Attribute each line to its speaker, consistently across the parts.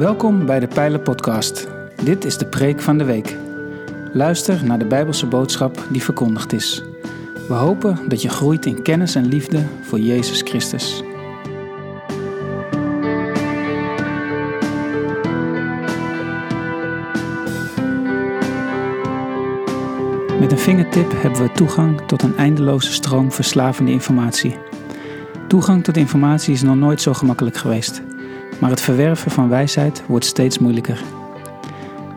Speaker 1: Welkom bij de Pijler Podcast. Dit is de preek van de week. Luister naar de Bijbelse boodschap die verkondigd is. We hopen dat je groeit in kennis en liefde voor Jezus Christus. Met een vingertip hebben we toegang tot een eindeloze stroom verslavende informatie. Toegang tot informatie is nog nooit zo gemakkelijk geweest, maar het verwerven van wijsheid wordt steeds moeilijker.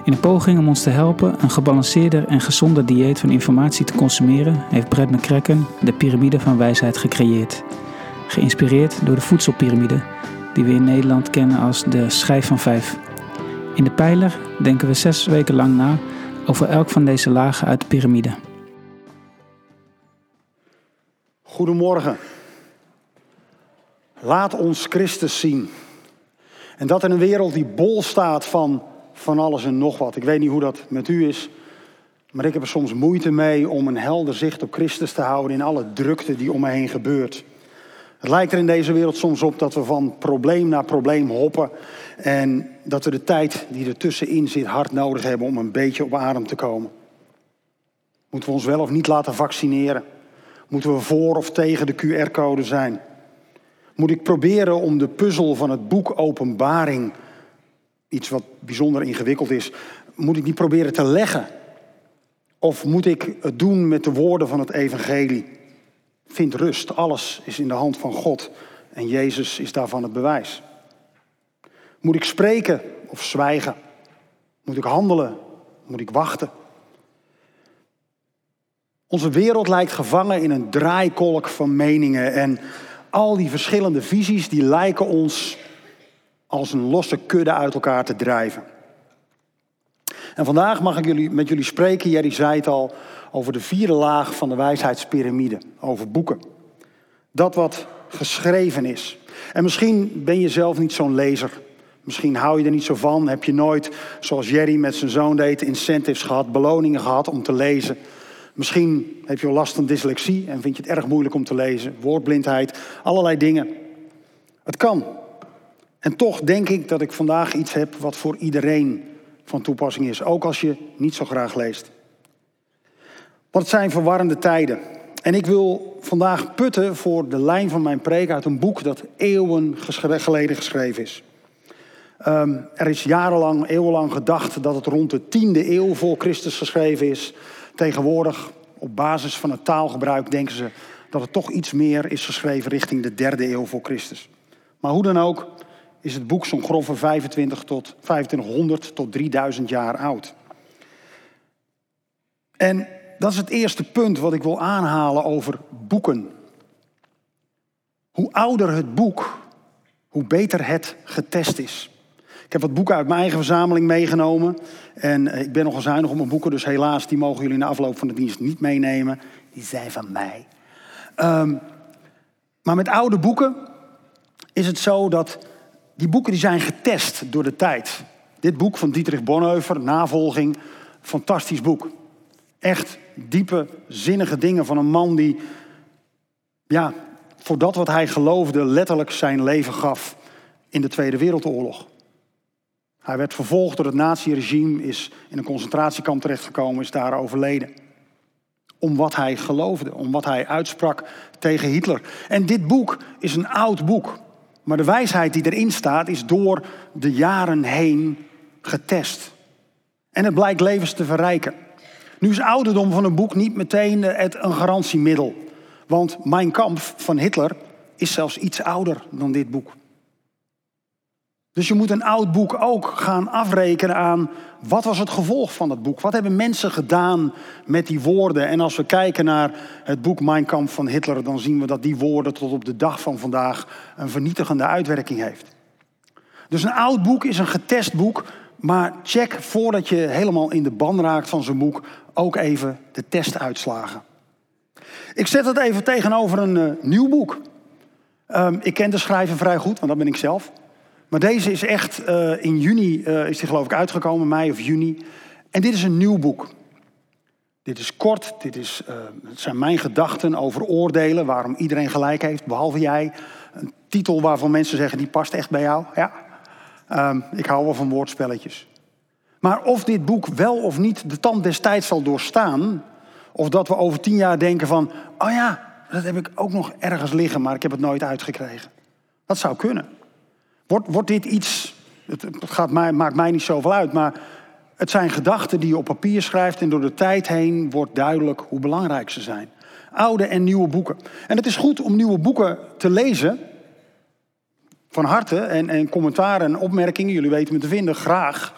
Speaker 1: In een poging om ons te helpen een gebalanceerder en gezonder dieet van informatie te consumeren, heeft Brett McCracken de piramide van wijsheid gecreëerd. Geïnspireerd door de voedselpiramide, die we in Nederland kennen als de schijf van vijf. In de pijler denken we zes weken lang na over elk van deze lagen uit de piramide.
Speaker 2: Goedemorgen. Laat ons Christus zien. En dat in een wereld die bol staat van van alles en nog wat. Ik weet niet hoe dat met u is, maar ik heb er soms moeite mee om een helder zicht op Christus te houden in alle drukte die om me heen gebeurt. Het lijkt er in deze wereld soms op dat we van probleem naar probleem hoppen en dat we de tijd die er tussenin zit hard nodig hebben om een beetje op adem te komen. Moeten we ons wel of niet laten vaccineren? Moeten we voor of tegen de QR-code zijn? Moet ik proberen om de puzzel van het boek Openbaring iets wat bijzonder ingewikkeld is, moet ik niet proberen te leggen? Of moet ik het doen met de woorden van het evangelie? Vind rust, alles is in de hand van God en Jezus is daarvan het bewijs. Moet ik spreken of zwijgen? Moet ik handelen? Moet ik wachten? Onze wereld lijkt gevangen in een draaikolk van meningen en al die verschillende visies die lijken ons als een losse kudde uit elkaar te drijven. En vandaag mag ik jullie, met jullie spreken, Jerry zei het al, over de vierde laag van de wijsheidspyramide, over boeken. Dat wat geschreven is. En misschien ben je zelf niet zo'n lezer. Misschien hou je er niet zo van. Heb je nooit, zoals Jerry met zijn zoon deed, incentives gehad, beloningen gehad om te lezen. Misschien heb je last van dyslexie en vind je het erg moeilijk om te lezen. Woordblindheid, allerlei dingen. Het kan. En toch denk ik dat ik vandaag iets heb wat voor iedereen van toepassing is, ook als je niet zo graag leest. Want het zijn verwarrende tijden. En ik wil vandaag putten voor de lijn van mijn preek uit een boek dat eeuwen geleden geschreven is. Um, er is jarenlang, eeuwenlang gedacht dat het rond de tiende eeuw voor Christus geschreven is. Tegenwoordig, op basis van het taalgebruik, denken ze dat het toch iets meer is geschreven richting de derde eeuw voor Christus. Maar hoe dan ook, is het boek zo'n grove 25 tot 2500 tot 3000 jaar oud. En dat is het eerste punt wat ik wil aanhalen over boeken. Hoe ouder het boek, hoe beter het getest is. Ik heb wat boeken uit mijn eigen verzameling meegenomen. En eh, ik ben nog zuinig op mijn boeken, dus helaas, die mogen jullie na afloop van de dienst niet meenemen. Die zijn van mij. Um, maar met oude boeken is het zo dat die boeken die zijn getest door de tijd. Dit boek van Dietrich Bonhoeffer, Navolging, fantastisch boek. Echt diepe, zinnige dingen van een man die, ja, voor dat wat hij geloofde, letterlijk zijn leven gaf in de Tweede Wereldoorlog. Hij werd vervolgd door het naziregime, is in een concentratiekamp terechtgekomen, is daar overleden. Om wat hij geloofde, om wat hij uitsprak tegen Hitler. En dit boek is een oud boek. Maar de wijsheid die erin staat is door de jaren heen getest. En het blijkt levens te verrijken. Nu is ouderdom van een boek niet meteen het een garantiemiddel. Want Mein Kampf van Hitler is zelfs iets ouder dan dit boek. Dus je moet een oud boek ook gaan afrekenen aan wat was het gevolg van dat boek? Wat hebben mensen gedaan met die woorden? En als we kijken naar het boek Mein Kampf van Hitler, dan zien we dat die woorden tot op de dag van vandaag een vernietigende uitwerking heeft. Dus een oud boek is een getest boek, maar check voordat je helemaal in de ban raakt van zo'n boek ook even de testuitslagen. Ik zet het even tegenover een uh, nieuw boek. Um, ik ken de schrijver vrij goed, want dat ben ik zelf. Maar deze is echt uh, in juni, uh, is die geloof ik uitgekomen, mei of juni. En dit is een nieuw boek. Dit is kort, dit is, uh, het zijn mijn gedachten over oordelen, waarom iedereen gelijk heeft, behalve jij. Een titel waarvan mensen zeggen, die past echt bij jou. Ja. Ehm, ik hou wel van woordspelletjes. Maar of dit boek wel of niet de tand des tijds zal doorstaan, of dat we over tien jaar denken van, oh ja, dat heb ik ook nog ergens liggen, maar ik heb het nooit uitgekregen. Dat zou kunnen. Wordt, wordt dit iets, het, gaat mij, maakt mij niet zoveel uit, maar het zijn gedachten die je op papier schrijft en door de tijd heen wordt duidelijk hoe belangrijk ze zijn. Oude en nieuwe boeken. En het is goed om nieuwe boeken te lezen. Van harte en, en commentaren en opmerkingen, jullie weten me te vinden, graag.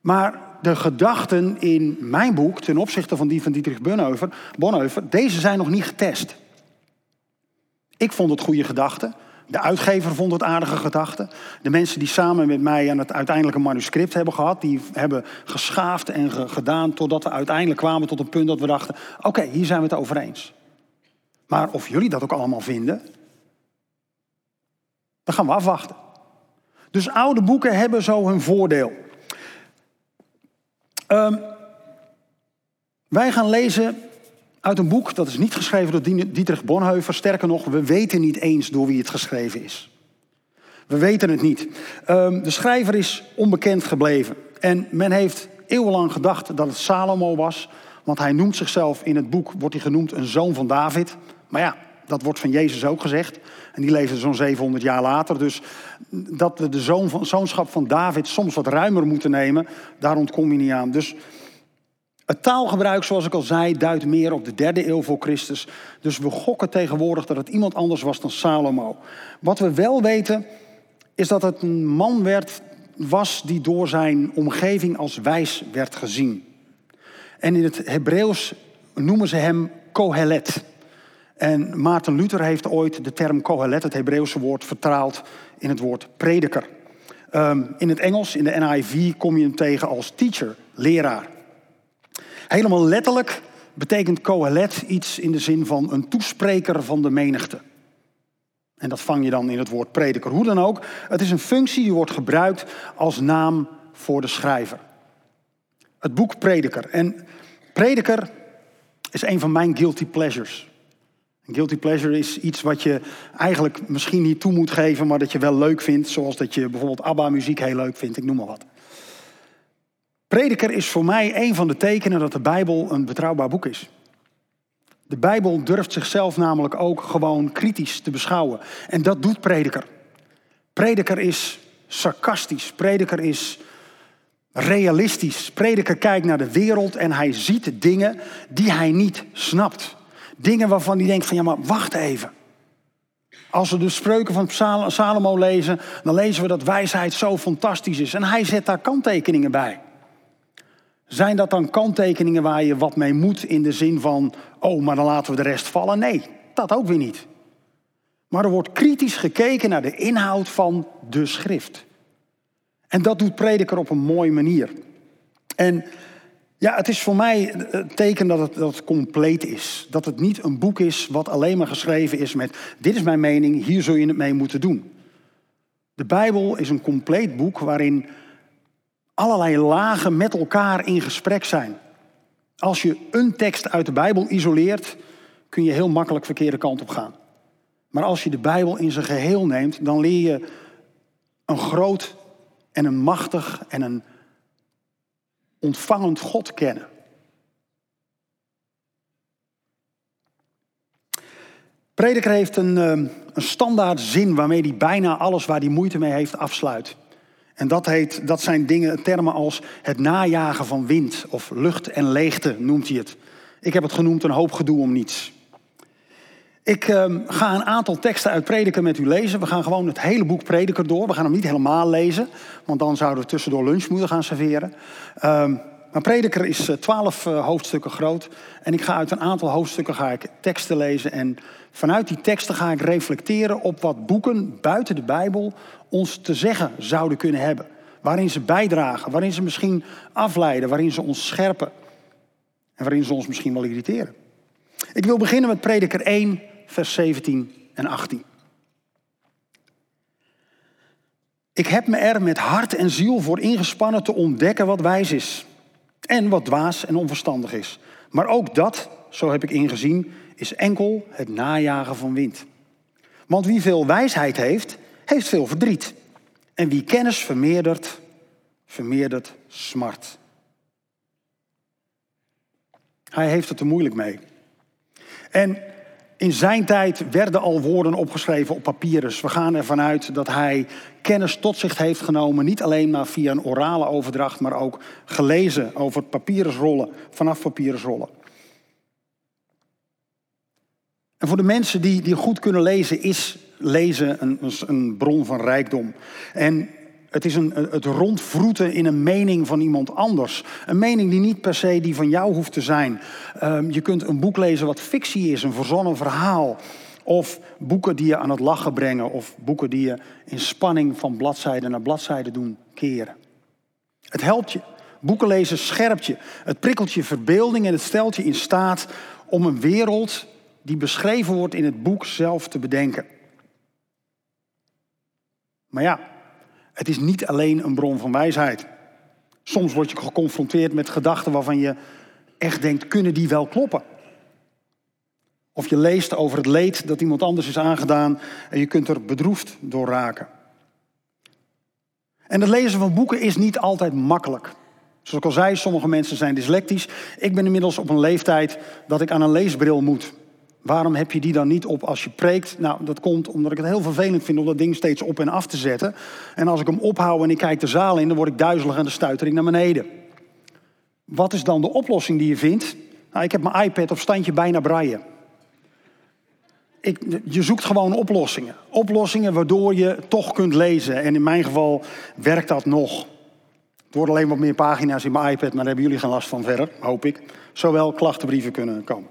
Speaker 2: Maar de gedachten in mijn boek ten opzichte van die van Dietrich Bonhoeffer, Bonhoeffer deze zijn nog niet getest. Ik vond het goede gedachten. De uitgever vond het aardige gedachten. De mensen die samen met mij aan het uiteindelijke manuscript hebben gehad, die hebben geschaafd en gedaan totdat we uiteindelijk kwamen tot een punt dat we dachten: oké, hier zijn we het over eens. Maar of jullie dat ook allemaal vinden, dan gaan we afwachten. Dus oude boeken hebben zo hun voordeel. Um, wij gaan lezen uit een boek, dat is niet geschreven door Dietrich Bonhoeffer. Sterker nog, we weten niet eens door wie het geschreven is. We weten het niet. Um, de schrijver is onbekend gebleven. En men heeft eeuwenlang gedacht dat het Salomo was. Want hij noemt zichzelf in het boek, wordt hij genoemd een zoon van David. Maar ja, dat wordt van Jezus ook gezegd. En die leefde zo'n 700 jaar later. Dus dat we de zoon van, zoonschap van David soms wat ruimer moeten nemen, daar ontkom je niet aan. Dus het taalgebruik, zoals ik al zei, duidt meer op de derde eeuw voor Christus. Dus we gokken tegenwoordig dat het iemand anders was dan Salomo. Wat we wel weten, is dat het een man werd, was die door zijn omgeving als wijs werd gezien. En in het Hebreeuws noemen ze hem Kohelet. En Maarten Luther heeft ooit de term Kohelet, het Hebreeuwse woord, vertaald in het woord prediker. Ehm, in het Engels, in de NIV, kom je hem tegen als teacher, leraar. Helemaal letterlijk betekent Kohelet iets in de zin van een toespreker van de menigte. En dat vang je dan in het woord prediker. Hoe dan ook, het is een functie die wordt gebruikt als naam voor de schrijver. Het boek Prediker. En Prediker is een van mijn guilty pleasures. Een guilty pleasure is iets wat je eigenlijk misschien niet toe moet geven, maar dat je wel leuk vindt. Zoals dat je bijvoorbeeld ABBA-muziek heel leuk vindt, ik noem maar wat. Prediker is voor mij een van de tekenen dat de Bijbel een betrouwbaar boek is. De Bijbel durft zichzelf namelijk ook gewoon kritisch te beschouwen. En dat doet Prediker. Prediker is sarcastisch. Prediker is realistisch. Prediker kijkt naar de wereld en hij ziet dingen die hij niet snapt. Dingen waarvan hij denkt van ja maar wacht even. Als we de spreuken van Salomo lezen, dan lezen we dat wijsheid zo fantastisch is. En hij zet daar kanttekeningen bij. Zijn dat dan kanttekeningen waar je wat mee moet in de zin van, oh, maar dan laten we de rest vallen? Nee, dat ook weer niet. Maar er wordt kritisch gekeken naar de inhoud van de schrift. En dat doet prediker op een mooie manier. En ja, het is voor mij het teken dat het, dat het compleet is. Dat het niet een boek is wat alleen maar geschreven is met: dit is mijn mening, hier zul je het mee moeten doen. De Bijbel is een compleet boek waarin allerlei lagen met elkaar in gesprek zijn. Als je een tekst uit de Bijbel isoleert, kun je heel makkelijk verkeerde kant op gaan. Maar als je de Bijbel in zijn geheel neemt, dan leer je een groot en een machtig en een ontvangend God kennen. Prediker heeft een, ehm, een standaard zin waarmee hij bijna alles waar hij moeite mee heeft afsluit. En dat, heet, dat zijn dingen, termen als het najagen van wind of lucht en leegte noemt hij het. Ik heb het genoemd een hoop gedoe om niets. Ik uh, ga een aantal teksten uit Prediker met u lezen. We gaan gewoon het hele boek Prediker door. We gaan hem niet helemaal lezen, want dan zouden we tussendoor lunch moeten gaan serveren. Uh, maar Prediker is eh, twaalf uh, hoofdstukken groot. En ik ga uit een aantal hoofdstukken ga ik teksten lezen. En vanuit die teksten ga ik reflecteren op wat boeken buiten de Bijbel ons te zeggen zouden kunnen hebben. Waarin ze bijdragen, waarin ze misschien afleiden, waarin ze ons scherpen. En waarin ze ons misschien wel irriteren. Ik wil beginnen met Prediker 1, vers 17 en 18. Ik heb me er met hart en ziel voor ingespannen te ontdekken wat wijs is. En wat dwaas en onverstandig is. Maar ook dat, zo heb ik ingezien, is enkel het najagen van wind. Want wie veel wijsheid heeft, heeft veel verdriet. En wie kennis vermeerdert, vermeerdert smart. Hij heeft het er moeilijk mee. En in zijn tijd werden al woorden opgeschreven op papyrus. We gaan ervan uit dat hij kennis tot zich heeft genomen, niet alleen maar via een orale overdracht, maar ook gelezen over papyrusrollen, vanaf papyrusrollen. En voor de mensen die, die goed kunnen lezen, is lezen een, een bron van rijkdom. En het is een, het rondvroeten in een mening van iemand anders. Een mening die niet per se die van jou hoeft te zijn. Um, je kunt een boek lezen wat fictie is, een verzonnen verhaal. Of boeken die je aan het lachen brengen. Of boeken die je in spanning van bladzijde naar bladzijde doen keren. Het helpt je. Boeken lezen scherpt je. Het prikkelt je verbeelding en het stelt je in staat om een wereld die beschreven wordt in het boek zelf te bedenken. Maar ja, het is niet alleen een bron van wijsheid. Soms word je geconfronteerd met gedachten waarvan je echt denkt, kunnen die wel kloppen? Of je leest over het leed dat iemand anders is aangedaan en je kunt er bedroefd door raken. En het lezen van boeken is niet altijd makkelijk. Zoals ik al zei, sommige mensen zijn dyslectisch. Ik ben inmiddels op een leeftijd dat ik aan een leesbril moet. Waarom heb je die dan niet op als je preekt? Nou, dat komt omdat ik het heel vervelend vind om dat ding steeds op en af te zetten. En als ik hem ophoud en ik kijk de zaal in, dan word ik duizelig en dan stuiter ik naar beneden. Wat is dan de oplossing die je vindt? Nou, ik heb mijn iPad op standje bijna braille. Ik, je zoekt gewoon oplossingen. Oplossingen waardoor je toch kunt lezen. En in mijn geval werkt dat nog. Het worden alleen wat meer pagina's in mijn iPad, maar daar hebben jullie geen last van verder, hoop ik zowel klachtenbrieven kunnen komen.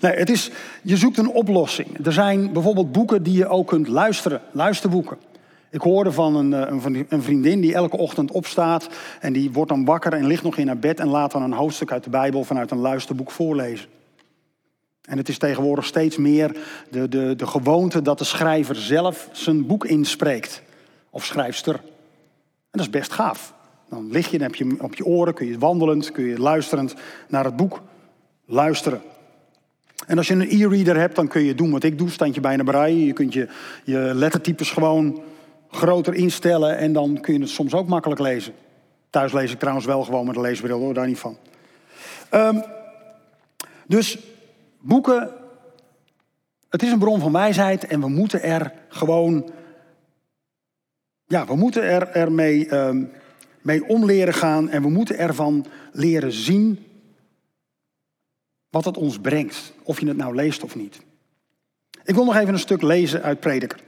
Speaker 2: Nee, het is, je zoekt een oplossing. Er zijn bijvoorbeeld boeken die je ook kunt luisteren, luisterboeken. Ik hoorde van een, eh, een vriendin die elke ochtend opstaat en die wordt dan wakker en ligt nog in haar bed en laat dan een hoofdstuk uit de Bijbel vanuit een luisterboek voorlezen. En het is tegenwoordig steeds meer de, de, de gewoonte dat de schrijver zelf zijn boek inspreekt. Of schrijfster. En dat is best gaaf. Dan lig je, dan heb je op je oren, kun je wandelend, kun je luisterend naar het boek luisteren. En als je een e-reader hebt, dan kun je doen wat ik doe, standje bijna braille. Je kunt je, je lettertypes gewoon groter instellen en dan kun je het soms ook makkelijk lezen. Thuis lees ik trouwens wel gewoon met een leesbril, hoor, daar niet van. Um, dus boeken, het is een bron van wijsheid en we moeten er gewoon, ja, we moeten er ermee um, mee om leren gaan en we moeten ervan leren zien wat het ons brengt. Of je het nou leest of niet. Ik wil nog even een stuk lezen uit Prediker.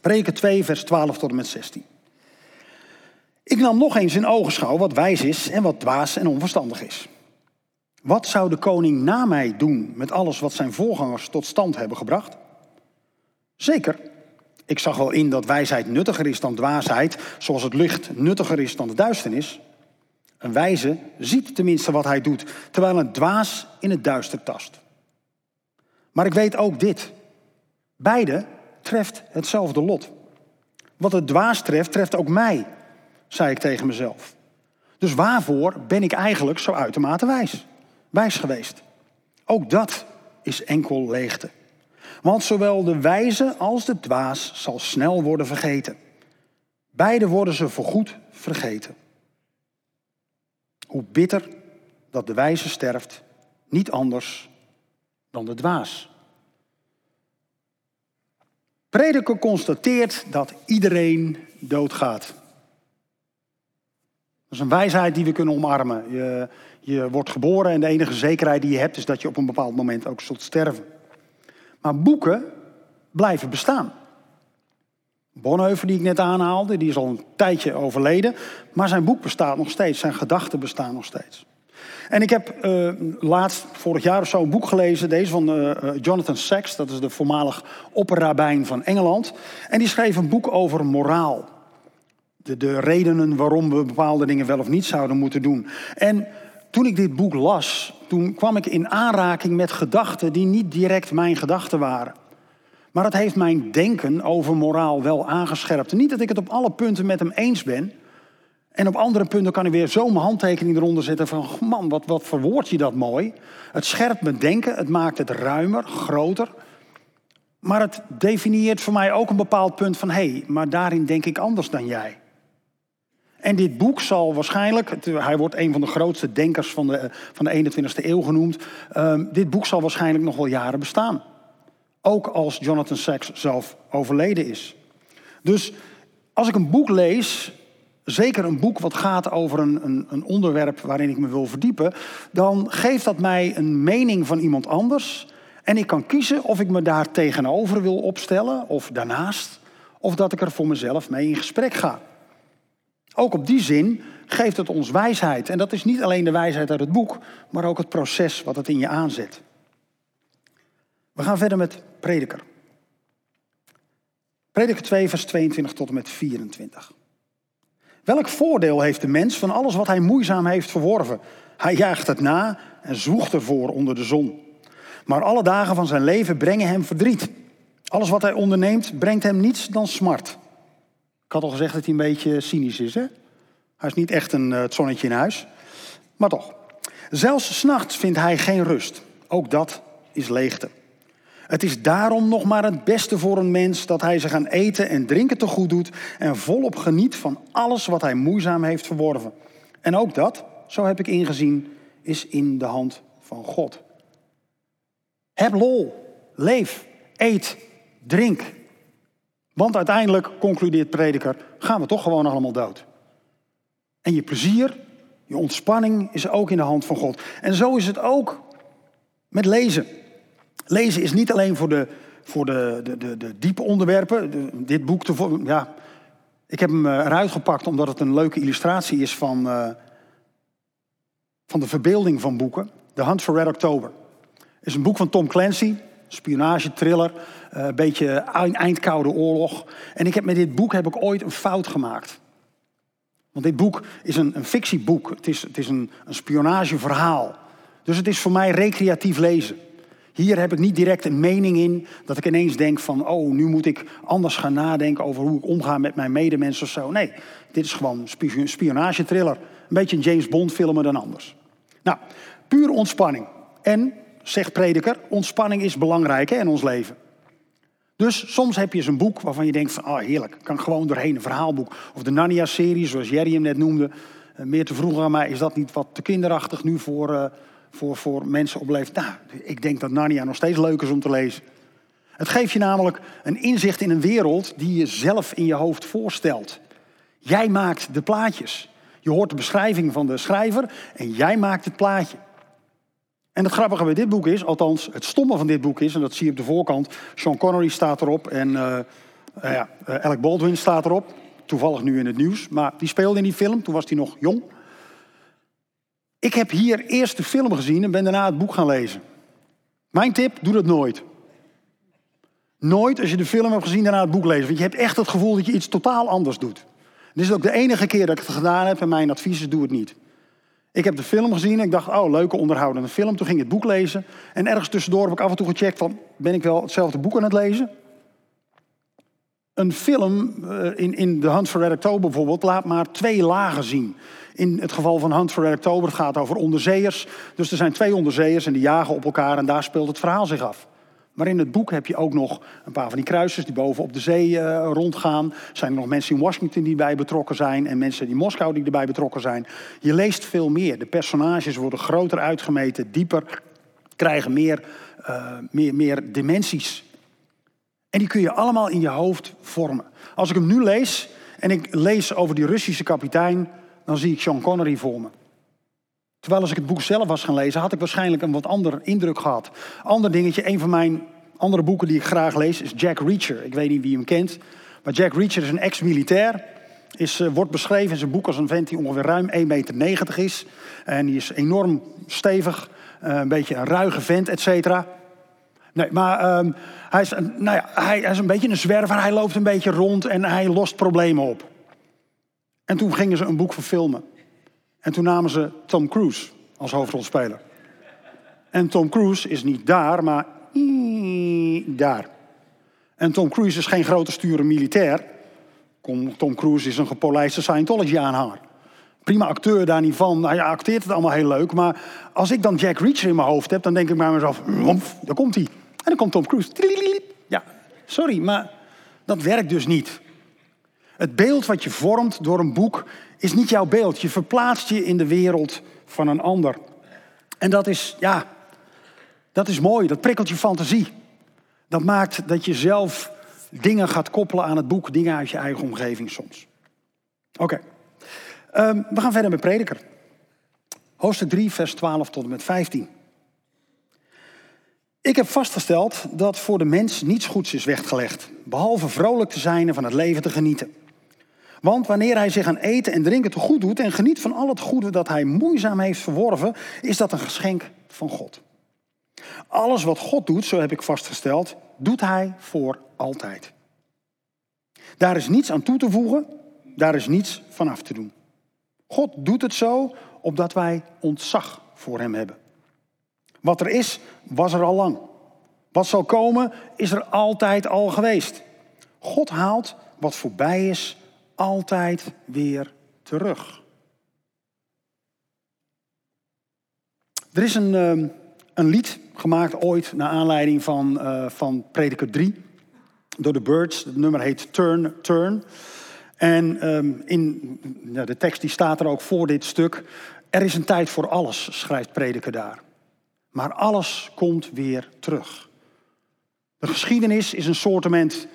Speaker 2: Prediker 2, vers 12 tot en met 16. Ik nam nog eens in ogenschouw wat wijs is en wat dwaas en onverstandig is. Wat zou de koning na mij doen met alles wat zijn voorgangers tot stand hebben gebracht? Zeker, ik zag wel in dat wijsheid nuttiger is dan dwaasheid, zoals het licht nuttiger is dan de duisternis. Een wijze ziet tenminste wat hij doet, terwijl een dwaas in het duister tast. Maar ik weet ook dit. Beide treft hetzelfde lot. Wat het dwaas treft, treft ook mij, zei ik tegen mezelf. Dus waarvoor ben ik eigenlijk zo uitermate wijs? Wijs geweest. Ook dat is enkel leegte. Want zowel de wijze als de dwaas zal snel worden vergeten. Beide worden ze voorgoed vergeten. Hoe bitter dat de wijze sterft, niet anders dan de dwaas. Prediker constateert dat iedereen doodgaat. Dat is een wijsheid die we kunnen omarmen. Je, je wordt geboren en de enige zekerheid die je hebt is dat je op een bepaald moment ook zult sterven. Maar boeken blijven bestaan. Bonhoeffer, die ik net aanhaalde, die is al een tijdje overleden. Maar zijn boek bestaat nog steeds, zijn gedachten bestaan nog steeds. En ik heb uh, laatst, vorig jaar of zo, een boek gelezen. Deze van uh, Jonathan Sacks, dat is de voormalig opperrabijn van Engeland. En die schreef een boek over moraal. De, de redenen waarom we bepaalde dingen wel of niet zouden moeten doen. En toen ik dit boek las, toen kwam ik in aanraking met gedachten die niet direct mijn gedachten waren. Maar het heeft mijn denken over moraal wel aangescherpt. niet dat ik het op alle punten met hem eens ben. En op andere punten kan ik weer zo mijn handtekening eronder zetten van... man, wat, wat verwoord je dat mooi. Het scherpt mijn denken, het maakt het ruimer, groter. Maar het definieert voor mij ook een bepaald punt van hé, hey, maar daarin denk ik anders dan jij. En dit boek zal waarschijnlijk, hij wordt een van de grootste denkers van de, van de 21ste eeuw genoemd. Um, dit boek zal waarschijnlijk nog wel jaren bestaan. Ook als Jonathan Sacks zelf overleden is. Dus als ik een boek lees, zeker een boek wat gaat over een, een, een, onderwerp waarin ik me wil verdiepen, dan geeft dat mij een mening van iemand anders. En ik kan kiezen of ik me daar tegenover wil opstellen of daarnaast, of dat ik er voor mezelf mee in gesprek ga. Ook op die zin geeft het ons wijsheid. En dat is niet alleen de wijsheid uit het boek, maar ook het proces wat het in je aanzet. We gaan verder met Prediker. Prediker 2, vers 22 tot en met 24. Welk voordeel heeft de mens van alles wat hij moeizaam heeft verworven? Hij jaagt het na en zwoegt ervoor onder de zon. Maar alle dagen van zijn leven brengen hem verdriet. Alles wat hij onderneemt brengt hem niets dan smart. Had al gezegd dat hij een beetje cynisch is, hè? Hij is niet echt een, eh, zonnetje in huis. Maar toch. Zelfs s'nachts vindt hij geen rust. Ook dat is leegte. Het is daarom nog maar het beste voor een mens dat hij zich aan eten en drinken te goed doet en volop geniet van alles wat hij moeizaam heeft verworven. En ook dat, zo heb ik ingezien, is in de hand van God. Heb lol, leef, eet, drink. Want uiteindelijk, concludeert prediker, gaan we toch gewoon allemaal dood. En je plezier, je ontspanning is ook in de hand van God. En zo is het ook met lezen. Lezen is niet alleen voor de, voor de, de, de, de diepe onderwerpen. dit boek, te, ja, ik heb hem eh, eruit gepakt omdat het een leuke illustratie is van, uh, van de verbeelding van boeken. The Hunt for Red October. Is een boek van Tom Clancy, spionage, thriller, uh, een beetje eindkoude oorlog. En ik heb met dit boek heb ik ooit een fout gemaakt. Want dit boek is een, een fictieboek. Het is, het is een, een spionageverhaal. Dus het is voor mij recreatief lezen. Hier heb ik niet direct een mening in dat ik ineens denk van, oh, nu moet ik anders gaan nadenken over hoe ik omga met mijn medemensen of zo. Nee, dit is gewoon een spionagetriller. Een beetje een James Bond filmen dan anders. Nou, puur ontspanning. En, zegt prediker, ontspanning is belangrijk hè, in ons leven. Dus soms heb je eens een boek waarvan je denkt van, oh heerlijk, kan gewoon doorheen een verhaalboek. Of de Narnia-serie, zoals Jerry hem net noemde. Uh, meer te vroeg aan mij, is dat niet wat te kinderachtig nu voor, uh, voor, voor mensen op? Nou, ik denk dat Narnia nog steeds leuk is om te lezen. Het geeft je namelijk een inzicht in een wereld die je zelf in je hoofd voorstelt. Jij maakt de plaatjes. Je hoort de beschrijving van de schrijver en jij maakt het plaatje. En het grappige bij dit boek is, althans het stomme van dit boek is, en dat zie je op de voorkant, Sean Connery staat erop en uh, ja, Alec Baldwin staat erop. Toevallig nu in het nieuws, maar die speelde in die film, toen was hij nog jong. Ik heb hier eerst de film gezien en ben daarna het boek gaan lezen. Mijn tip, doe dat nooit. Nooit als je de film hebt gezien daarna het boek lezen. Want je hebt echt het gevoel dat je iets totaal anders doet. Dit is ook de enige keer dat ik het gedaan heb en mijn advies is, doe het niet. Ik heb de film gezien en ik dacht, oh, leuke onderhoudende film. Toen ging ik het boek lezen. En ergens tussendoor heb ik af en toe gecheckt van, ben ik wel hetzelfde boek aan het lezen? Een film uh, in, in The Hunt for Red October bijvoorbeeld laat maar twee lagen zien. In het geval van Hunt for Red October, het gaat over onderzeeërs. Dus er zijn twee onderzeeërs en die jagen op elkaar en daar speelt het verhaal zich af. Maar in het boek heb je ook nog een paar van die kruisers die boven op de zee uh, rondgaan. Zijn er nog mensen in Washington die erbij betrokken zijn en mensen in Moskou die erbij betrokken zijn. Je leest veel meer. De personages worden groter uitgemeten, dieper, krijgen meer, uh, meer, meer dimensies. En die kun je allemaal in je hoofd vormen. Als ik hem nu lees en ik lees over die Russische kapitein, dan zie ik Sean Connery voor me. Terwijl als ik het boek zelf was gaan lezen, had ik waarschijnlijk een wat ander indruk gehad. Ander dingetje, een van mijn andere boeken die ik graag lees, is Jack Reacher. Ik weet niet wie hem kent, maar Jack Reacher is een ex-militair. Is, uh, wordt beschreven in zijn boek als een vent die ongeveer ruim 1,90 meter is. En die is enorm stevig, uh, een beetje een ruige vent, et cetera. Nee, maar um, hij, is, nou ja, hij, hij is een beetje een zwerver. Hij loopt een beetje rond en hij lost problemen op. En toen gingen ze een boek verfilmen. En toen namen ze Tom Cruise als hoofdrolspeler. En Tom Cruise is niet daar, maar daar. En Tom Cruise is geen grote sture militair. Tom Cruise is een gepolijste Scientology-aanhanger. Prima acteur daar niet van. Hij acteert het allemaal heel leuk. Maar als ik dan Jack Reacher in mijn hoofd heb, dan denk ik bij mezelf: daar komt hij. En dan komt Tom Cruise. Ja, Sorry, maar dat werkt dus niet. Het beeld wat je vormt door een boek is niet jouw beeld. Je verplaatst je in de wereld van een ander. En dat is, ja, dat is mooi. Dat prikkelt je fantasie. Dat maakt dat je zelf dingen gaat koppelen aan het boek, dingen uit je eigen omgeving soms. Oké, ehm, we gaan verder met Prediker. Hoofdstuk 3, vers 12 tot en met 15. Ik heb vastgesteld dat voor de mens niets goeds is weggelegd, behalve vrolijk te zijn en van het leven te genieten. Want wanneer hij zich aan eten en drinken te goed doet en geniet van al het goede dat hij moeizaam heeft verworven, is dat een geschenk van God. Alles wat God doet, zo heb ik vastgesteld, doet hij voor altijd. Daar is niets aan toe te voegen, daar is niets van af te doen. God doet het zo opdat wij ontzag voor hem hebben. Wat er is, was er al lang. Wat zal komen, is er altijd al geweest. God haalt wat voorbij is altijd weer terug. Er is een, ehm, een lied gemaakt ooit naar aanleiding van, uh, van Prediker 3 door de Birds. Het nummer heet Turn, Turn. En ehm, in de tekst die staat er ook voor dit stuk. Er is een tijd voor alles, schrijft Prediker daar. Maar alles komt weer terug. De geschiedenis is een soortement,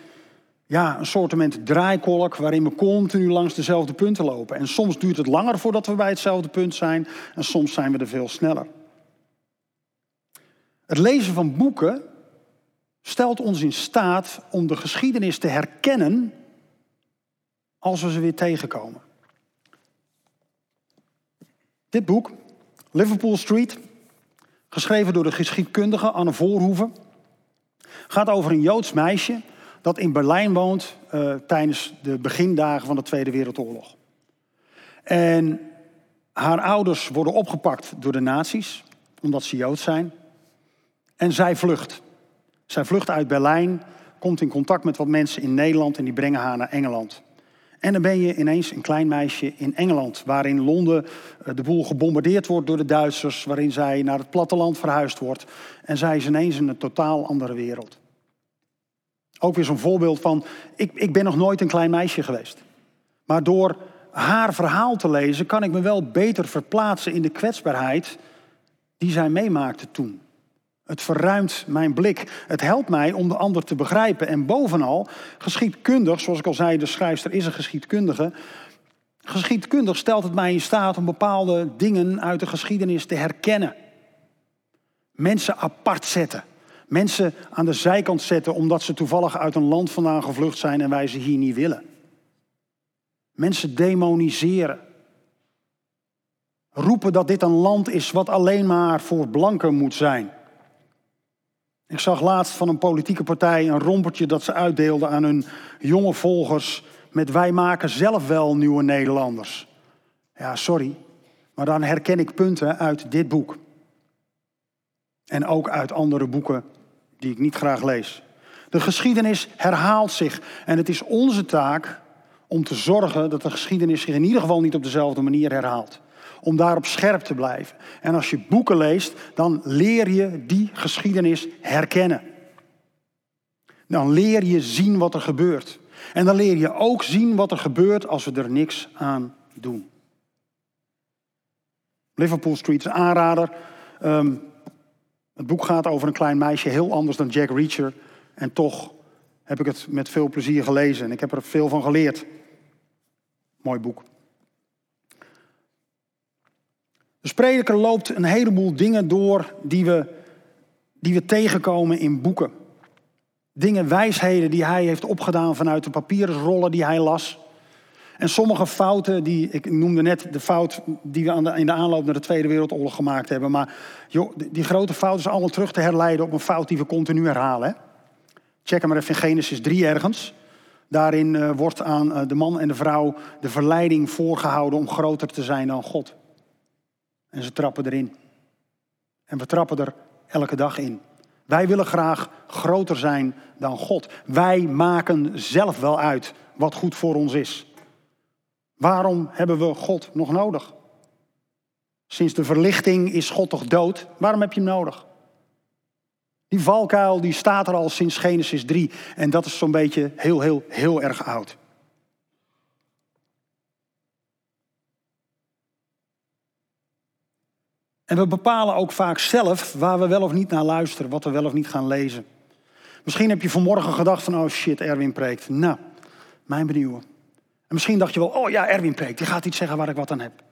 Speaker 2: ja, een soortement draaikolk waarin we continu langs dezelfde punten lopen. En soms duurt het langer voordat we bij hetzelfde punt zijn en soms zijn we er veel sneller. Het lezen van boeken stelt ons in staat om de geschiedenis te herkennen als we ze weer tegenkomen. Dit boek, Liverpool Street, geschreven door de geschiedkundige Anne Voorhoeven, gaat over een Joods meisje dat in Berlijn woont uh, tijdens de begindagen van de Tweede Wereldoorlog. En haar ouders worden opgepakt door de nazi's, omdat ze Joods zijn. En zij vlucht. Zij vlucht uit Berlijn, komt in contact met wat mensen in Nederland en die brengen haar naar Engeland. En dan ben je ineens een klein meisje in Engeland, waarin Londen eh, de boel gebombardeerd wordt door de Duitsers, waarin zij naar het platteland verhuisd wordt. En zij is ineens in een totaal andere wereld. Ook weer zo'n voorbeeld van, ik, ik ben nog nooit een klein meisje geweest. Maar door haar verhaal te lezen kan ik me wel beter verplaatsen in de kwetsbaarheid die zij meemaakte toen. Het verruimt mijn blik. Het helpt mij om de ander te begrijpen. En bovenal, geschiedkundig, zoals ik al zei, de schrijfster is een geschiedkundige. Geschiedkundig stelt het mij in staat om bepaalde dingen uit de geschiedenis te herkennen. Mensen apart zetten. Mensen aan de zijkant zetten omdat ze toevallig uit een land vandaan gevlucht zijn en wij ze hier niet willen. Mensen demoniseren. Roepen dat dit een land is wat alleen maar voor blanken moet zijn. Ik zag laatst van een politieke partij een rompertje dat ze uitdeelden aan hun jonge volgers met wij maken zelf wel nieuwe Nederlanders. Ja, sorry, maar dan herken ik punten uit dit boek. En ook uit andere boeken die ik niet graag lees. De geschiedenis herhaalt zich en het is onze taak om te zorgen dat de geschiedenis zich in ieder geval niet op dezelfde manier herhaalt om daarop scherp te blijven. En als je boeken leest, dan leer je die geschiedenis herkennen. Dan leer je zien wat er gebeurt. En dan leer je ook zien wat er gebeurt als we er niks aan doen. Liverpool Street is aanrader. Ehm, het boek gaat over een klein meisje, heel anders dan Jack Reacher. En toch heb ik het met veel plezier gelezen en ik heb er veel van geleerd. Mooi boek. De prediker loopt een heleboel dingen door die we, die we tegenkomen in boeken. Dingen, wijsheden die hij heeft opgedaan vanuit de papieren rollen die hij las. En sommige fouten, die, ik noemde net de fout die we aan in de aanloop naar de Tweede Wereldoorlog gemaakt hebben. Maar joh, die, grote fouten zijn allemaal terug te herleiden op een fout die we continu herhalen. Check hem maar even in Genesis 3 ergens. Daarin uh, wordt aan uh, de man en de vrouw de verleiding voorgehouden om groter te zijn dan God. En ze trappen erin. En we trappen er elke dag in. Wij willen graag groter zijn dan God. Wij maken zelf wel uit wat goed voor ons is. Waarom hebben we God nog nodig? Sinds de verlichting is God toch dood? Waarom heb je hem nodig? Die valkuil die staat er al sinds Genesis 3 en dat is zo'n beetje heel, heel, heel erg oud. En we bepalen ook vaak zelf waar we wel of niet naar luisteren, wat we wel of niet gaan lezen. Misschien heb je vanmorgen gedacht van, oh shit, Erwin preekt. Nou, mijn benieuwen. En misschien dacht je wel, oh ja, Erwin preekt, die gaat iets zeggen waar ik wat aan heb.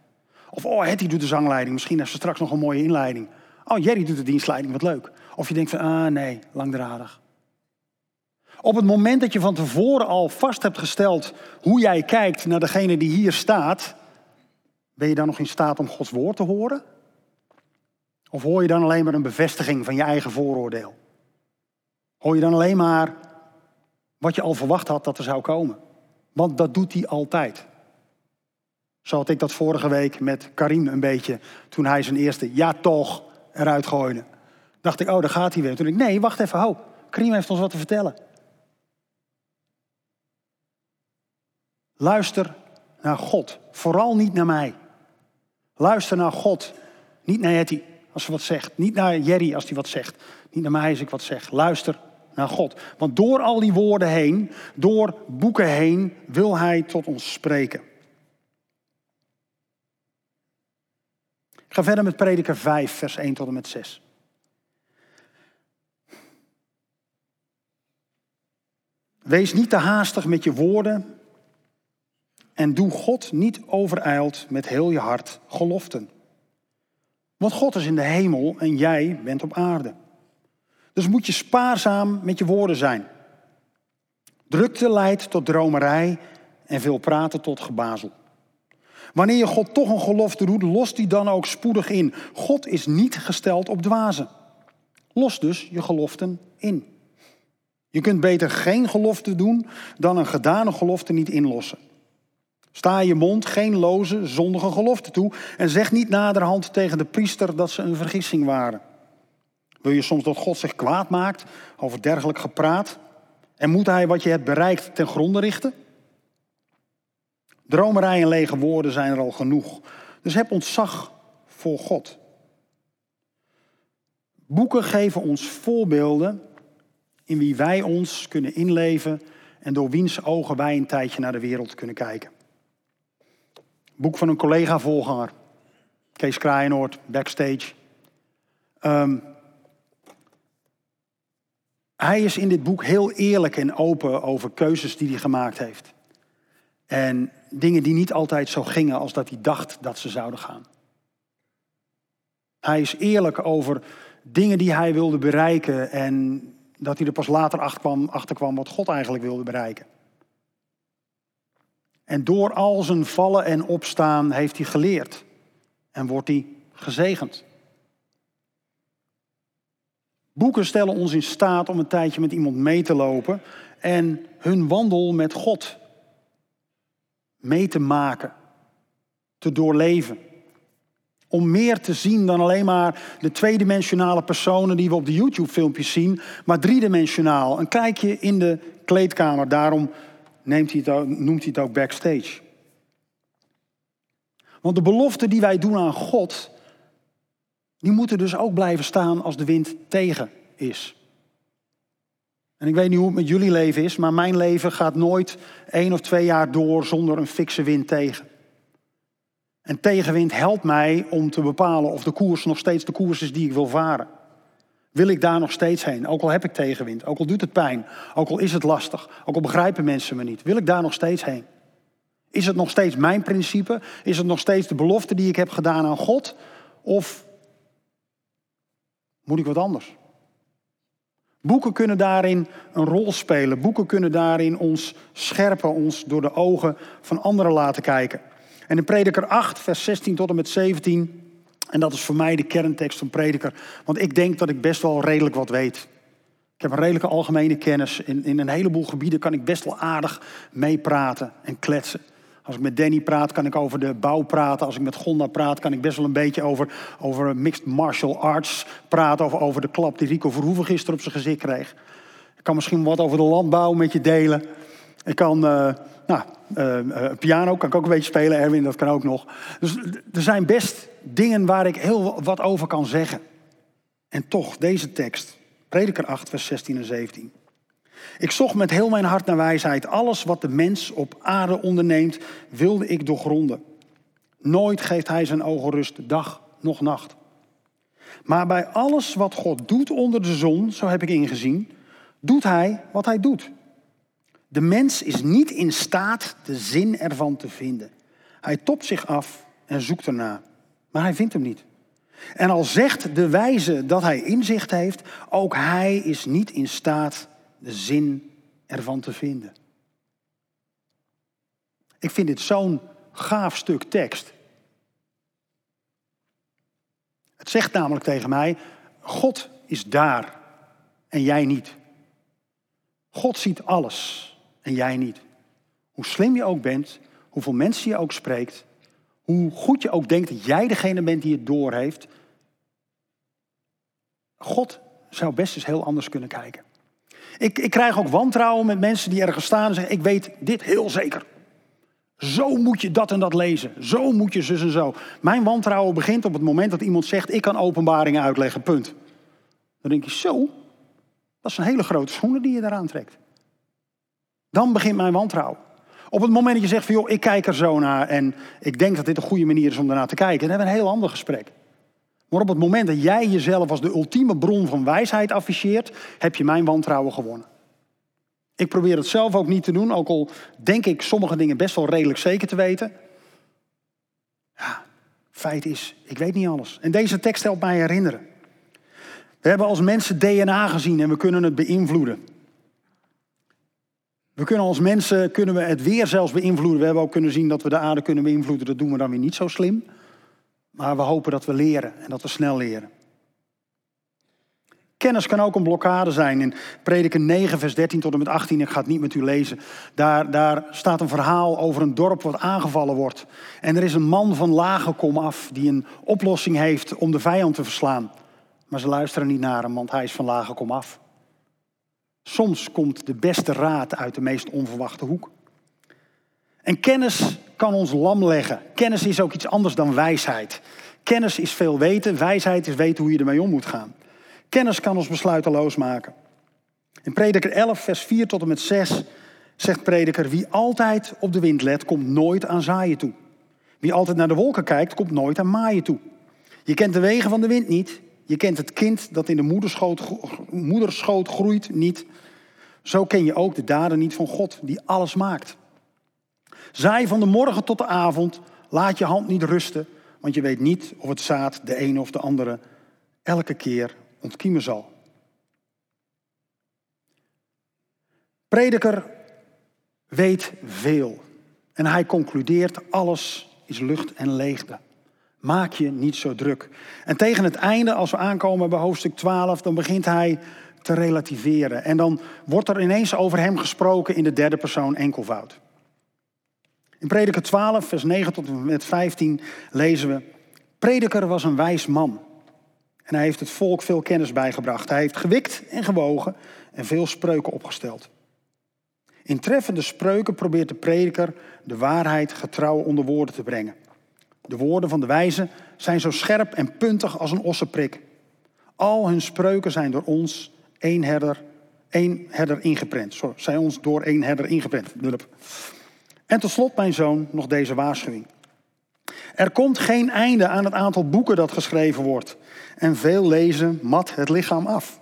Speaker 2: Of, oh, Hetty doet de zangleiding, misschien heeft ze straks nog een mooie inleiding. Oh, Jerry doet de dienstleiding, wat leuk. Of je denkt van, ah nee, langdradig. Op het moment dat je van tevoren al vast hebt gesteld hoe jij kijkt naar degene die hier staat, ben je dan nog in staat om Gods woord te horen? Of hoor je dan alleen maar een bevestiging van je eigen vooroordeel? Hoor je dan alleen maar wat je al verwacht had dat er zou komen? Want dat doet hij altijd. Zo had ik dat vorige week met Karim een beetje, toen hij zijn eerste ja toch eruit gooide. Dacht ik, oh, daar gaat hij weer. Toen ik, nee, wacht even, hou. Karim heeft ons wat te vertellen. Luister naar God, vooral niet naar mij. Luister naar God, niet naar Hetty als ze wat zegt. Niet naar Jerry als hij wat zegt. Niet naar mij als ik wat zeg. Luister naar God. Want door al die woorden heen, door boeken heen, wil Hij tot ons spreken. Ik ga verder met Prediker 5, vers 1 tot en met 6. Wees niet te haastig met je woorden en doe God niet overijld met heel je hart geloften. Want God is in de hemel en jij bent op aarde. Dus moet je spaarzaam met je woorden zijn. Drukte leidt tot dromerij en veel praten tot gebazel. Wanneer je God toch een gelofte doet, lost die dan ook spoedig in. God is niet gesteld op dwazen. Los dus je geloften in. Je kunt beter geen gelofte doen dan een gedane gelofte niet inlossen. Sta je mond geen loze, zondige gelofte toe en zeg niet naderhand tegen de priester dat ze een vergissing waren. Wil je soms dat God zich kwaad maakt over dergelijk gepraat? En moet hij wat je hebt bereikt ten gronde richten? Dromerij en lege woorden zijn er al genoeg. Dus heb ontzag voor God. Boeken geven ons voorbeelden in wie wij ons kunnen inleven en door wiens ogen wij een tijdje naar de wereld kunnen kijken. Boek van een collega-voorganger, Kees Kraaienoord, Backstage. Um, hij is in dit boek heel eerlijk en open over keuzes die hij gemaakt heeft. En dingen die niet altijd zo gingen als dat hij dacht dat ze zouden gaan. Hij is eerlijk over dingen die hij wilde bereiken en dat hij er pas later achter kwam, wat God eigenlijk wilde bereiken. En door al zijn vallen en opstaan heeft hij geleerd en wordt hij gezegend. Boeken stellen ons in staat om een tijdje met iemand mee te lopen en hun wandel met God mee te maken, te doorleven. Om meer te zien dan alleen maar de tweedimensionale personen die we op de YouTube-filmpjes zien, maar driedimensionaal. Een kijkje in de kleedkamer, daarom hij noemt hij het ook backstage. Want de beloften die wij doen aan God, die moeten dus ook blijven staan als de wind tegen is. En ik weet niet hoe het met jullie leven is, maar mijn leven gaat nooit één of twee jaar door zonder een fikse wind tegen. En tegenwind helpt mij om te bepalen of de koers nog steeds de koers is die ik wil varen. Wil ik daar nog steeds heen? Ook al heb ik tegenwind, ook al doet het pijn, ook al is het lastig, ook al begrijpen mensen me niet. Wil ik daar nog steeds heen? Is het nog steeds mijn principe? Is het nog steeds de belofte die ik heb gedaan aan God? Of moet ik wat anders? Boeken kunnen daarin een rol spelen. Boeken kunnen daarin ons scherpen, ons door de ogen van anderen laten kijken. En in Prediker 8, vers 16 tot en met 17 en dat is voor mij de kerntekst van prediker. Want ik denk dat ik best wel redelijk wat weet. Ik heb een redelijke algemene kennis. In, in een heleboel gebieden kan ik best wel aardig meepraten en kletsen. Als ik met Danny praat, kan ik over de bouw praten. Als ik met Gonda praat, kan ik best wel een beetje over, over mixed martial arts praten. Of over de klap die Rico Verhoeven gisteren op zijn gezicht kreeg. Ik kan misschien wat over de landbouw met je delen. Ik kan, uh, nou, uh, piano kan ik ook een beetje spelen, Erwin, dat kan ook nog. Dus er zijn best dingen waar ik heel wat over kan zeggen. En toch, deze tekst. Prediker 8, vers 16 en 17. Ik zocht met heel mijn hart naar wijsheid. Alles wat de mens op aarde onderneemt, wilde ik doorgronden. Nooit geeft hij zijn ogen rust, dag nog nacht. Maar bij alles wat God doet onder de zon, zo heb ik ingezien, doet hij wat hij doet. De mens is niet in staat de zin ervan te vinden. Hij topt zich af en zoekt erna, maar hij vindt hem niet. En al zegt de wijze dat hij inzicht heeft, ook hij is niet in staat de zin ervan te vinden. Ik vind dit zo'n gaaf stuk tekst. Het zegt namelijk tegen mij, God is daar en jij niet. God ziet alles en jij niet. Hoe slim je ook bent, hoeveel mensen je ook spreekt, hoe goed je ook denkt dat jij degene bent die het doorheeft. God zou best eens heel anders kunnen kijken. Ik, ik krijg ook wantrouwen met mensen die ergens staan en zeggen: Ik weet dit heel zeker. Zo moet je dat en dat lezen. Zo moet je zus en zo. Mijn wantrouwen begint op het moment dat iemand zegt: Ik kan openbaringen uitleggen, punt. Dan denk je: Zo, dat is een hele grote schoenen die je eraan trekt. Dan begint mijn wantrouwen. Op het moment dat je zegt van joh, ik kijk er zo naar en ik denk dat dit een goede manier is om daarnaar te kijken, dan hebben we een heel ander gesprek. Maar op het moment dat jij jezelf als de ultieme bron van wijsheid afficheert, heb je mijn wantrouwen gewonnen. Ik probeer het zelf ook niet te doen, ook al denk ik sommige dingen best wel redelijk zeker te weten. Ja, feit is, ik weet niet alles. En deze tekst helpt mij herinneren. We hebben als mensen DNA gezien en we kunnen het beïnvloeden. We kunnen als mensen kunnen we het weer zelfs beïnvloeden. We hebben ook kunnen zien dat we de aarde kunnen beïnvloeden. Dat doen we dan weer niet zo slim. Maar we hopen dat we leren en dat we snel leren. Kennis kan ook een blokkade zijn. In Prediker 9, vers 13 tot en met 18, ik ga het niet met u lezen. Daar, daar staat een verhaal over een dorp wat aangevallen wordt. En er is een man van lage kom af die een oplossing heeft om de vijand te verslaan. Maar ze luisteren niet naar hem, want hij is van lage kom af. Soms komt de beste raad uit de meest onverwachte hoek. En kennis kan ons lam leggen. Kennis is ook iets anders dan wijsheid. Kennis is veel weten, wijsheid is weten hoe je ermee om moet gaan. Kennis kan ons besluiteloos maken. In Prediker 11, vers 4 tot en met 6 zegt Prediker: Wie altijd op de wind let, komt nooit aan zaaien toe. Wie altijd naar de wolken kijkt, komt nooit aan maaien toe. Je kent de wegen van de wind niet. Je kent het kind dat in de moederschoot, moederschoot groeit niet. Zo ken je ook de daden niet van God, die alles maakt. Zaai van de morgen tot de avond, laat je hand niet rusten, want je weet niet of het zaad de ene of de andere elke keer ontkiemen zal. Prediker weet veel en hij concludeert alles is lucht en leegte. Maak je niet zo druk. En tegen het einde, als we aankomen bij hoofdstuk 12, dan begint hij te relativeren. En dan wordt er ineens over hem gesproken in de derde persoon enkelvoud. In Prediker 12, vers 9 tot en met 15 lezen we: Prediker was een wijs man. En hij heeft het volk veel kennis bijgebracht. Hij heeft gewikt en gewogen en veel spreuken opgesteld. In treffende spreuken probeert de prediker de waarheid getrouw onder woorden te brengen. De woorden van de wijze zijn zo scherp en puntig als een ossenprik. Al hun spreuken zijn door ons één herder, één herder ingeprent. Sorry, zijn ons door één herder ingeprent. En tot slot, mijn zoon, nog deze waarschuwing. Er komt geen einde aan het aantal boeken dat geschreven wordt. En veel lezen mat het lichaam af.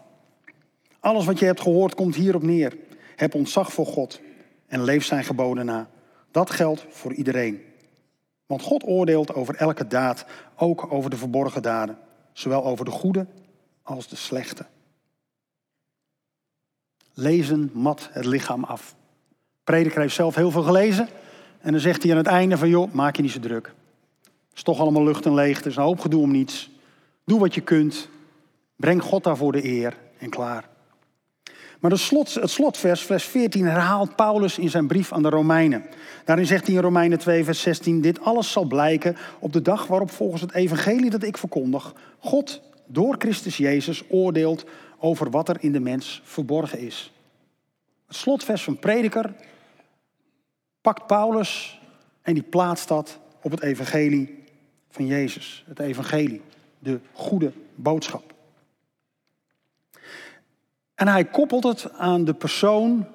Speaker 2: Alles wat je hebt gehoord komt hierop neer. Heb ontzag voor God en leef zijn geboden na. Dat geldt voor iedereen. Want God oordeelt over elke daad, ook over de verborgen daden. Zowel over de goede als de slechte. Lezen mat het lichaam af. Prediker heeft zelf heel veel gelezen. En dan zegt hij aan het einde van, joh, maak je niet zo druk. Het is toch allemaal lucht en leegte, is een hoop gedoe om niets. Doe wat je kunt. Breng God daarvoor de eer en klaar. Maar de slot, het slotvers, vers 14, herhaalt Paulus in zijn brief aan de Romeinen. Daarin zegt hij in Romeinen 2, vers 16: Dit alles zal blijken op de dag waarop volgens het evangelie dat ik verkondig, God door Christus Jezus oordeelt over wat er in de mens verborgen is. Het slotvers van Prediker pakt Paulus en die plaatst dat op het evangelie van Jezus. Het evangelie, de goede boodschap. En hij koppelt het aan de persoon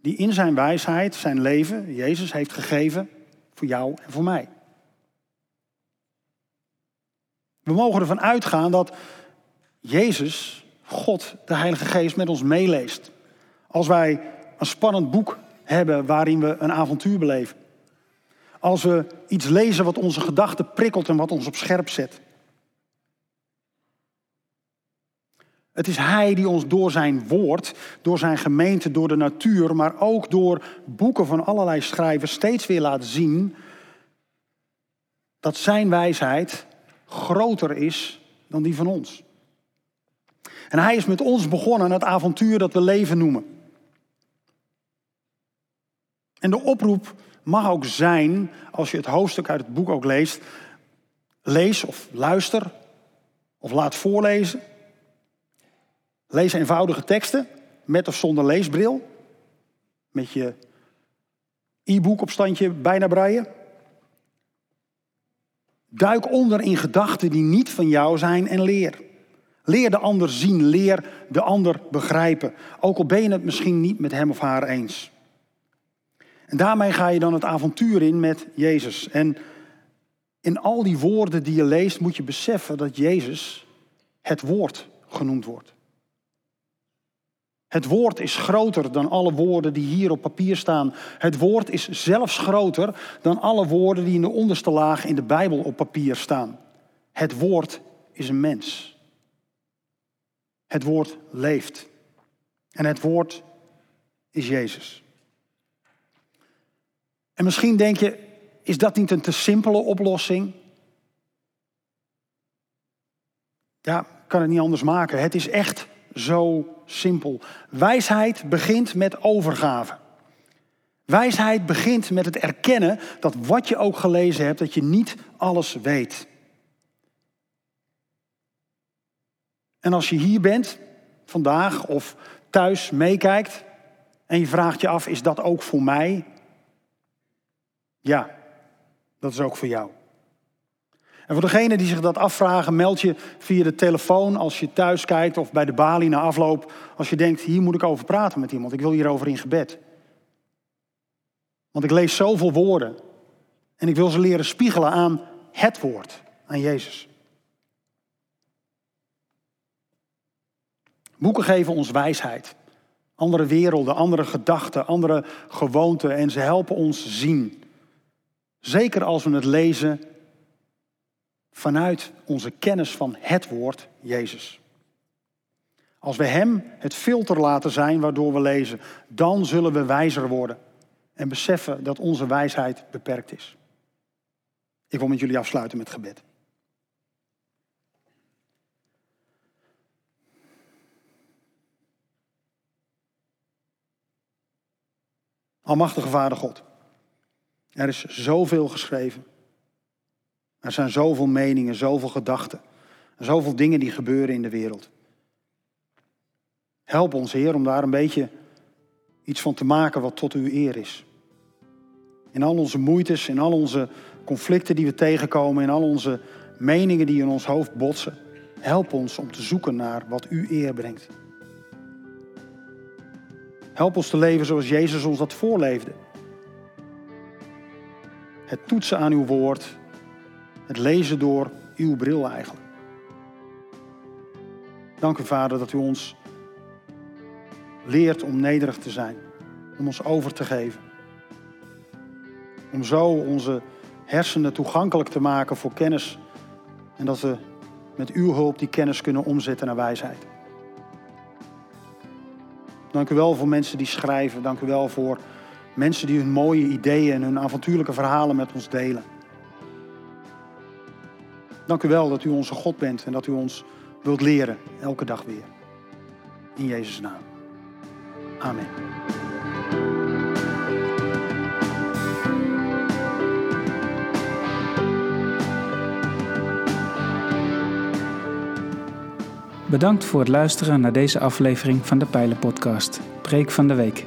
Speaker 2: die in zijn wijsheid zijn leven, Jezus, heeft gegeven voor jou en voor mij. We mogen ervan uitgaan dat Jezus, God, de Heilige Geest, met ons meeleest. Als wij een spannend boek hebben waarin we een avontuur beleven. Als we iets lezen wat onze gedachten prikkelt en wat ons op scherp zet. Het is Hij die ons door zijn woord, door zijn gemeente, door de natuur, maar ook door boeken van allerlei schrijvers steeds weer laat zien dat zijn wijsheid groter is dan die van ons. En Hij is met ons begonnen het avontuur dat we leven noemen. En de oproep mag ook zijn, als je het hoofdstuk uit het boek ook leest, lees of luister of laat voorlezen. Lees eenvoudige teksten met of zonder leesbril. Met je e-book op standje bijna breien. Duik onder in gedachten die niet van jou zijn en leer. Leer de ander zien, leer de ander begrijpen. Ook al ben je het misschien niet met hem of haar eens. En daarmee ga je dan het avontuur in met Jezus. En in al die woorden die je leest moet je beseffen dat Jezus het woord genoemd wordt. Het woord is groter dan alle woorden die hier op papier staan. Het woord is zelfs groter dan alle woorden die in de onderste laag in de Bijbel op papier staan. Het woord is een mens. Het woord leeft. En het woord is Jezus. En misschien denk je, is dat niet een te simpele oplossing? Ja, kan het niet anders maken. Het is echt zo simpel. Wijsheid begint met overgave. Wijsheid begint met het erkennen dat wat je ook gelezen hebt, dat je niet alles weet. En als je hier bent, vandaag of thuis meekijkt, en je vraagt je af, is dat ook voor mij? Ja, dat is ook voor jou. En voor degenen die zich dat afvragen, meld je via de telefoon als je thuis kijkt of bij de balie na afloop. Als je denkt, hier moet ik over praten met iemand. Ik wil hierover in gebed. Want ik lees zoveel woorden. En ik wil ze leren spiegelen aan het woord, aan Jezus. Boeken geven ons wijsheid. Andere werelden, andere gedachten, andere gewoonten. En ze helpen ons zien. Zeker als we het lezen vanuit onze kennis van het woord Jezus. Als we Hem het filter laten zijn waardoor we lezen, dan zullen we wijzer worden en beseffen dat onze wijsheid beperkt is. Ik wil met jullie afsluiten met gebed. Almachtige Vader God, er is zoveel geschreven. Er zijn zoveel meningen, zoveel gedachten. Zoveel dingen die gebeuren in de wereld. Help ons, Heer, om daar een beetje iets van te maken wat tot uw eer is. In al onze moeites, in al onze conflicten die we tegenkomen, in al onze meningen die in ons hoofd botsen. Help ons om te zoeken naar wat u eer brengt. Help ons te leven zoals Jezus ons dat voorleefde. Het toetsen aan uw woord, het lezen door uw bril eigenlijk. Dank u, Vader, dat u ons leert om nederig te zijn, om ons over te geven. Om zo onze hersenen toegankelijk te maken voor kennis en dat we met uw hulp die kennis kunnen omzetten naar wijsheid. Dank u wel voor mensen die schrijven. Dank u wel voor mensen die hun mooie ideeën en hun avontuurlijke verhalen met ons delen. Dank u wel dat u onze God bent en dat u ons wilt leren, elke dag weer. In Jezus' naam. Amen.
Speaker 1: Bedankt voor het luisteren naar deze aflevering van de Pijlen Podcast, Preek van de Week.